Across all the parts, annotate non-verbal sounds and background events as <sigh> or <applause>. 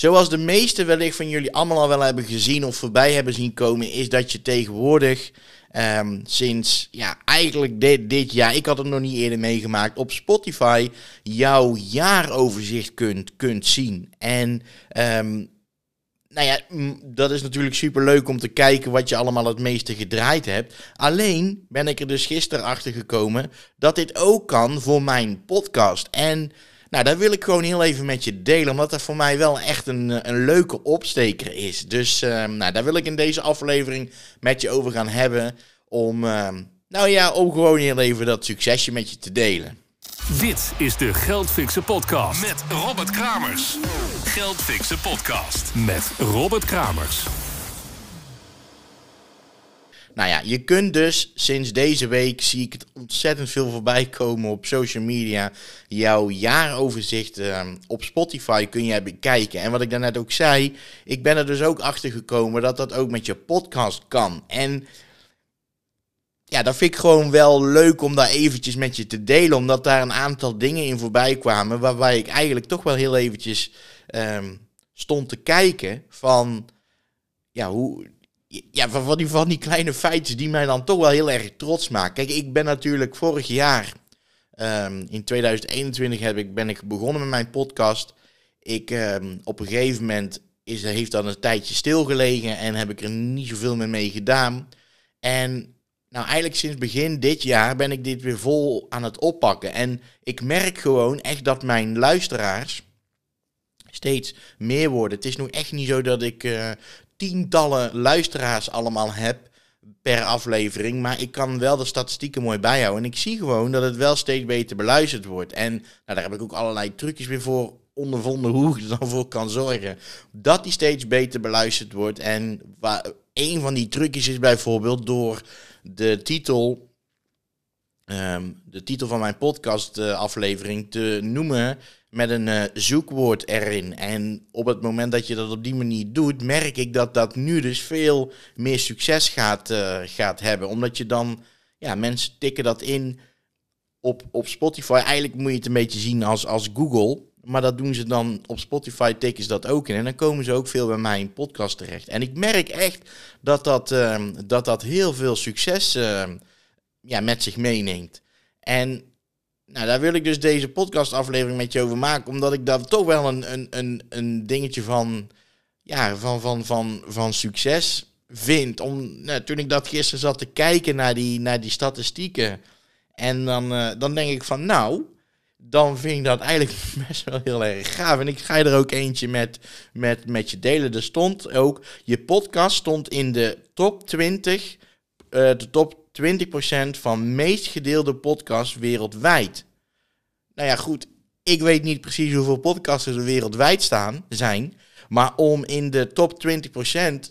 Zoals de meeste wellicht van jullie allemaal al wel hebben gezien of voorbij hebben zien komen, is dat je tegenwoordig ehm, sinds ja, eigenlijk dit, dit jaar, ik had het nog niet eerder meegemaakt, op Spotify jouw jaaroverzicht kunt, kunt zien. En um, nou ja, dat is natuurlijk super leuk om te kijken wat je allemaal het meeste gedraaid hebt. Alleen ben ik er dus gisteren achter gekomen dat dit ook kan voor mijn podcast. En nou, dat wil ik gewoon heel even met je delen, omdat dat voor mij wel echt een, een leuke opsteker is. Dus uh, nou, daar wil ik in deze aflevering met je over gaan hebben. Om, uh, nou ja, om gewoon heel even dat succesje met je te delen. Dit is de Geldfixen Podcast met Robert Kramers. Geldfixen Podcast met Robert Kramers. Nou ja, je kunt dus sinds deze week zie ik het ontzettend veel voorbij komen op social media. Jouw jaaroverzicht uh, op Spotify kun je bekijken. En wat ik daarnet ook zei, ik ben er dus ook achter gekomen dat dat ook met je podcast kan. En ja, dat vind ik gewoon wel leuk om daar eventjes met je te delen. Omdat daar een aantal dingen in voorbij kwamen. Waarbij ik eigenlijk toch wel heel eventjes um, stond te kijken van. Ja, hoe. Ja, van die, van die kleine feitjes die mij dan toch wel heel erg trots maken. Kijk, ik ben natuurlijk vorig jaar, um, in 2021, heb ik, ben ik begonnen met mijn podcast. Ik, um, op een gegeven moment is, heeft dat een tijdje stilgelegen en heb ik er niet zoveel meer mee gedaan. En nou, eigenlijk sinds begin dit jaar ben ik dit weer vol aan het oppakken. En ik merk gewoon echt dat mijn luisteraars steeds meer worden. Het is nog echt niet zo dat ik uh, tientallen luisteraars allemaal heb per aflevering. Maar ik kan wel de statistieken mooi bijhouden. En ik zie gewoon dat het wel steeds beter beluisterd wordt. En nou, daar heb ik ook allerlei trucjes weer voor ondervonden hoe ik er dan voor kan zorgen dat die steeds beter beluisterd wordt. En een van die trucjes is bijvoorbeeld door de titel, um, de titel van mijn podcast uh, aflevering te noemen met een uh, zoekwoord erin. En op het moment dat je dat op die manier doet, merk ik dat dat nu dus veel meer succes gaat, uh, gaat hebben. Omdat je dan, ja, mensen tikken dat in op, op Spotify. Eigenlijk moet je het een beetje zien als, als Google. Maar dat doen ze dan op Spotify, tikken ze dat ook in. En dan komen ze ook veel bij mijn podcast terecht. En ik merk echt dat dat, uh, dat, dat heel veel succes uh, ja, met zich meeneemt. En nou, daar wil ik dus deze podcastaflevering met je over maken. Omdat ik daar toch wel een, een, een, een dingetje van, ja, van, van, van, van succes vind. Om, nou, toen ik dat gisteren zat te kijken naar die, naar die statistieken. En dan, uh, dan denk ik van nou dan vind ik dat eigenlijk <laughs> best wel heel erg gaaf. En ik ga er ook eentje met, met, met je delen. Er stond ook, je podcast stond in de top 20, uh, de top 20% van meest gedeelde podcasts wereldwijd. Nou ja, goed, ik weet niet precies hoeveel podcasters er wereldwijd staan, zijn. Maar om in de top 20%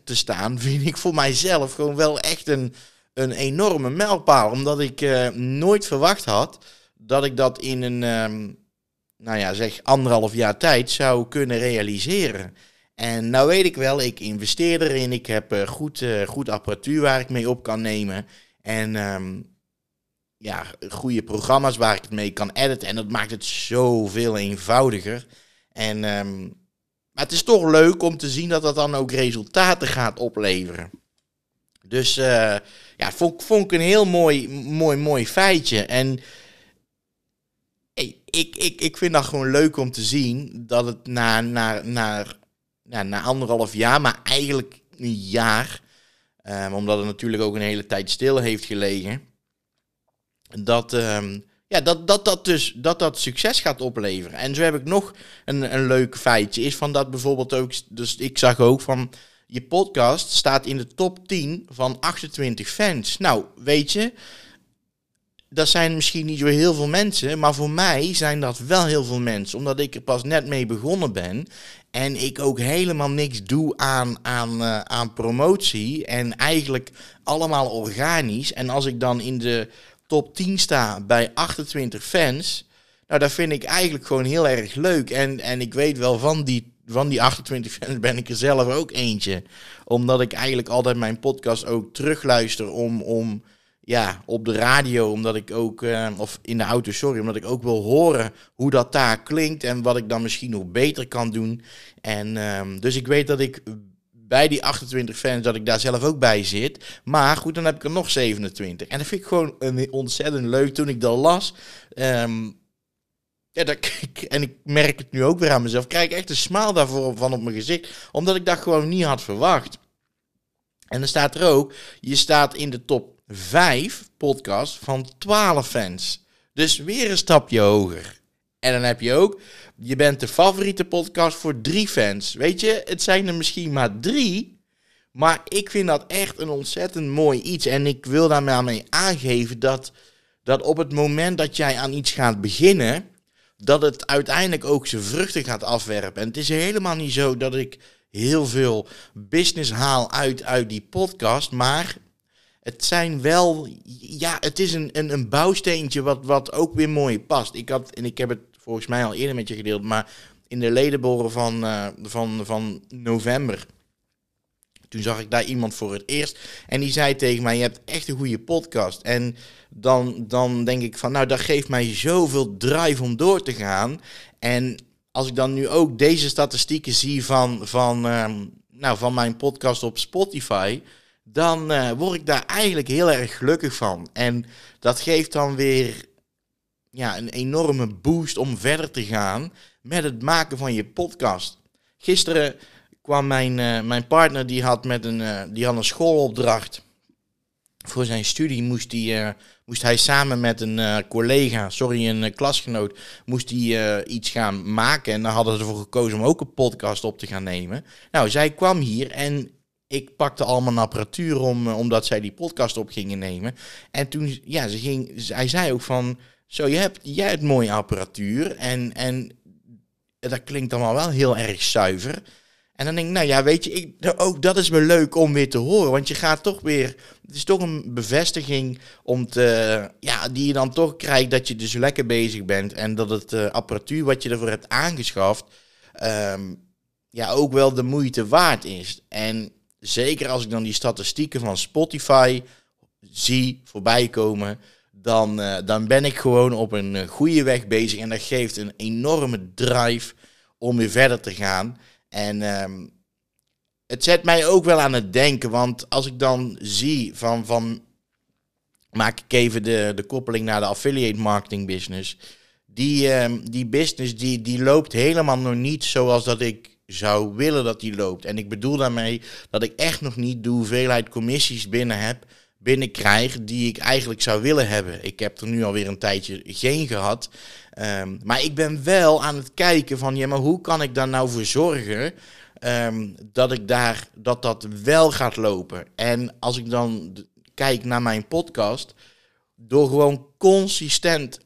te staan, <laughs> vind ik voor mijzelf gewoon wel echt een, een enorme mijlpaal. Omdat ik uh, nooit verwacht had dat ik dat in een, um, nou ja, zeg anderhalf jaar tijd zou kunnen realiseren. En nou weet ik wel, ik investeer erin. Ik heb uh, goed, uh, goed apparatuur waar ik mee op kan nemen. En um, ja, goede programma's waar ik het mee kan editen. En dat maakt het zoveel eenvoudiger. En, um, maar het is toch leuk om te zien dat dat dan ook resultaten gaat opleveren. Dus uh, ja, vond, vond ik een heel mooi, mooi, mooi feitje. En ik, ik, ik vind dat gewoon leuk om te zien dat het na, na, na, na, na anderhalf jaar, maar eigenlijk een jaar, um, omdat het natuurlijk ook een hele tijd stil heeft gelegen, dat, um, ja, dat, dat, dat, dus, dat dat succes gaat opleveren. En zo heb ik nog een, een leuk feitje, is van dat bijvoorbeeld ook, dus ik zag ook van, je podcast staat in de top 10 van 28 fans. Nou, weet je, dat zijn misschien niet zo heel veel mensen, maar voor mij zijn dat wel heel veel mensen. Omdat ik er pas net mee begonnen ben. En ik ook helemaal niks doe aan, aan, uh, aan promotie. En eigenlijk allemaal organisch. En als ik dan in de top 10 sta bij 28 fans. Nou, dat vind ik eigenlijk gewoon heel erg leuk. En, en ik weet wel van die, van die 28 fans ben ik er zelf ook eentje. Omdat ik eigenlijk altijd mijn podcast ook terugluister om. om ja, op de radio, omdat ik ook, eh, of in de auto, sorry, omdat ik ook wil horen hoe dat daar klinkt en wat ik dan misschien nog beter kan doen. En ehm, dus ik weet dat ik bij die 28 fans, dat ik daar zelf ook bij zit. Maar goed, dan heb ik er nog 27. En dat vind ik gewoon ontzettend leuk toen ik dat las. Ehm, <laughs> en ik merk het nu ook weer aan mezelf. Krijg ik echt een smaal daarvoor van op mijn gezicht. Omdat ik dat gewoon niet had verwacht. En dan staat er ook, je staat in de top 5 podcast van 12 fans. Dus weer een stapje hoger. En dan heb je ook, je bent de favoriete podcast voor drie fans. Weet je, het zijn er misschien maar drie. Maar ik vind dat echt een ontzettend mooi iets. En ik wil daarmee aangeven dat, dat op het moment dat jij aan iets gaat beginnen, dat het uiteindelijk ook zijn vruchten gaat afwerpen. En het is helemaal niet zo dat ik heel veel business haal uit, uit die podcast. Maar het zijn wel, ja, het is een, een, een bouwsteentje wat, wat ook weer mooi past. Ik had, en ik heb het volgens mij al eerder met je gedeeld, maar in de ledenboren van, uh, van, van november. Toen zag ik daar iemand voor het eerst. En die zei tegen mij: Je hebt echt een goede podcast. En dan, dan denk ik van, nou, dat geeft mij zoveel drive om door te gaan. En als ik dan nu ook deze statistieken zie van, van, uh, nou, van mijn podcast op Spotify dan uh, word ik daar eigenlijk heel erg gelukkig van. En dat geeft dan weer ja, een enorme boost om verder te gaan met het maken van je podcast. Gisteren kwam mijn, uh, mijn partner, die had, met een, uh, die had een schoolopdracht. Voor zijn studie moest hij, moest hij samen met een collega, sorry, een klasgenoot, moest hij iets gaan maken. En dan hadden ze ervoor gekozen om ook een podcast op te gaan nemen. Nou, zij kwam hier en ik pakte al mijn apparatuur om, eh, omdat zij die podcast op gingen nemen. En toen, ja, ze ging, hij zei ook van, zo, je hebt, jij hebt mooie apparatuur en, en dat klinkt allemaal wel heel erg zuiver. En dan denk ik, nou ja, weet je, ik, ook dat is me leuk om weer te horen. Want je gaat toch weer, het is toch een bevestiging om te, ja, die je dan toch krijgt dat je dus lekker bezig bent. En dat het uh, apparatuur wat je ervoor hebt aangeschaft, um, ja, ook wel de moeite waard is. En zeker als ik dan die statistieken van Spotify zie voorbij komen, dan, uh, dan ben ik gewoon op een uh, goede weg bezig. En dat geeft een enorme drive om weer verder te gaan. En um, het zet mij ook wel aan het denken, want als ik dan zie van, van maak ik even de, de koppeling naar de affiliate marketing business. Die, um, die business die, die loopt helemaal nog niet zoals dat ik zou willen dat die loopt. En ik bedoel daarmee dat ik echt nog niet de hoeveelheid commissies binnen heb, binnenkrijg die ik eigenlijk zou willen hebben. Ik heb er nu alweer een tijdje geen gehad. Um, maar ik ben wel aan het kijken van, ja, maar hoe kan ik daar nou voor zorgen um, dat ik daar, dat dat wel gaat lopen. En als ik dan kijk naar mijn podcast, door gewoon consistent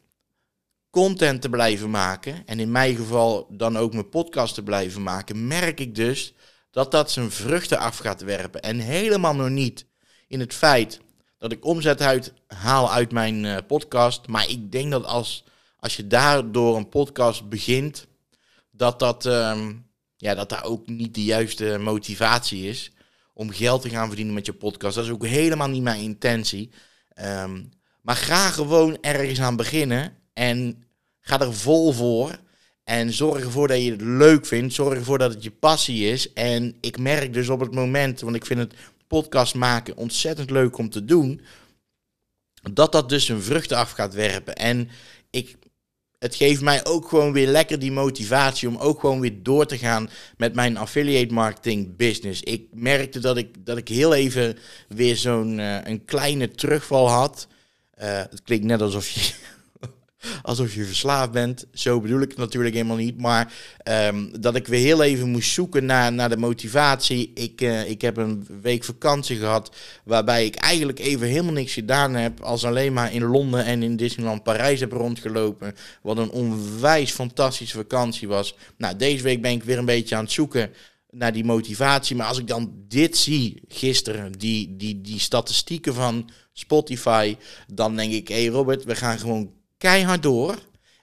content te blijven maken, en in mijn geval dan ook mijn podcast te blijven maken, merk ik dus dat dat zijn vruchten af gaat werpen. En helemaal nog niet in het feit dat ik omzet uit, haal uit mijn uh, podcast. Maar ik denk dat als, als je daardoor een podcast begint, dat dat, um, ja, dat daar ook niet de juiste motivatie is om geld te gaan verdienen met je podcast. Dat is ook helemaal niet mijn intentie. Um, maar ga gewoon ergens aan beginnen en ga er vol voor. En zorg ervoor dat je het leuk vindt. Zorg ervoor dat het je passie is. En ik merk dus op het moment, want ik vind het podcast maken ontzettend leuk om te doen. Dat dat dus een vruchten af gaat werpen. En ik, het geeft mij ook gewoon weer lekker die motivatie om ook gewoon weer door te gaan met mijn affiliate marketing business. Ik merkte dat ik, dat ik heel even weer zo'n uh, een kleine terugval had. Uh, het klinkt net alsof je alsof je verslaafd bent. Zo bedoel ik het natuurlijk helemaal niet. Maar um, dat ik weer heel even moest zoeken naar, naar de motivatie. Ik, uh, ik heb een week vakantie gehad. Waarbij ik eigenlijk even helemaal niks gedaan heb. Als alleen maar in Londen en in Disneyland Parijs heb rondgelopen. Wat een onwijs fantastische vakantie was. Nou, deze week ben ik weer een beetje aan het zoeken naar die motivatie. Maar als ik dan dit zie gisteren, die, die, die statistieken van Spotify, dan denk ik, hé hey Robert, we gaan gewoon keihard door.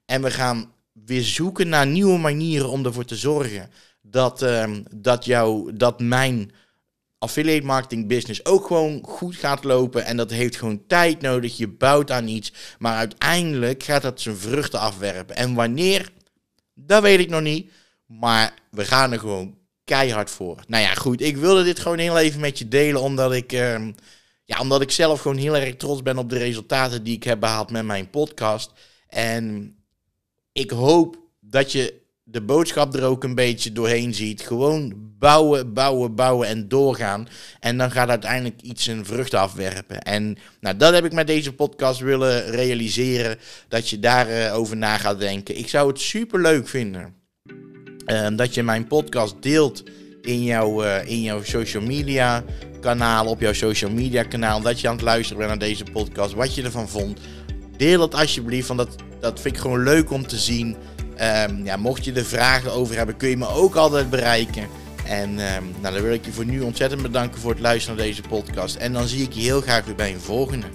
En we gaan weer zoeken naar nieuwe manieren om ervoor te zorgen dat, uh, dat, jou, dat mijn affiliate marketing business ook gewoon goed gaat lopen. En dat heeft gewoon tijd nodig. Je bouwt aan iets. Maar uiteindelijk gaat dat zijn vruchten afwerpen. En wanneer, dat weet ik nog niet. Maar we gaan er gewoon keihard voor. Nou ja, goed. Ik wilde dit gewoon heel even met je delen. Omdat ik, ehm, ja, omdat ik zelf gewoon heel erg trots ben op de resultaten die ik heb behaald met mijn podcast. En ik hoop dat je de boodschap er ook een beetje doorheen ziet. Gewoon bouwen, bouwen, bouwen en doorgaan. En dan gaat uiteindelijk iets een vrucht afwerpen. En nou, dat heb ik met deze podcast willen realiseren. Dat je daarover over na gaat denken. Ik zou het super leuk vinden. Uh, dat je mijn podcast deelt in jouw, uh, in jouw social media kanaal. Op jouw social media kanaal. Dat je aan het luisteren bent naar deze podcast. Wat je ervan vond. Deel het alsjeblieft. Want dat, dat vind ik gewoon leuk om te zien. Um, ja, mocht je er vragen over hebben, kun je me ook altijd bereiken. En um, nou, dan wil ik je voor nu ontzettend bedanken voor het luisteren naar deze podcast. En dan zie ik je heel graag weer bij een volgende.